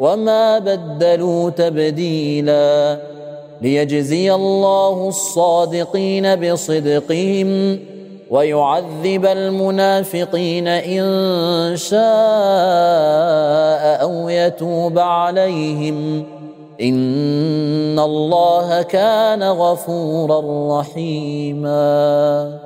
وما بدلوا تبديلا ليجزي الله الصادقين بصدقهم ويعذب المنافقين ان شاء أو يتوب عليهم ان الله كان غفورا رحيما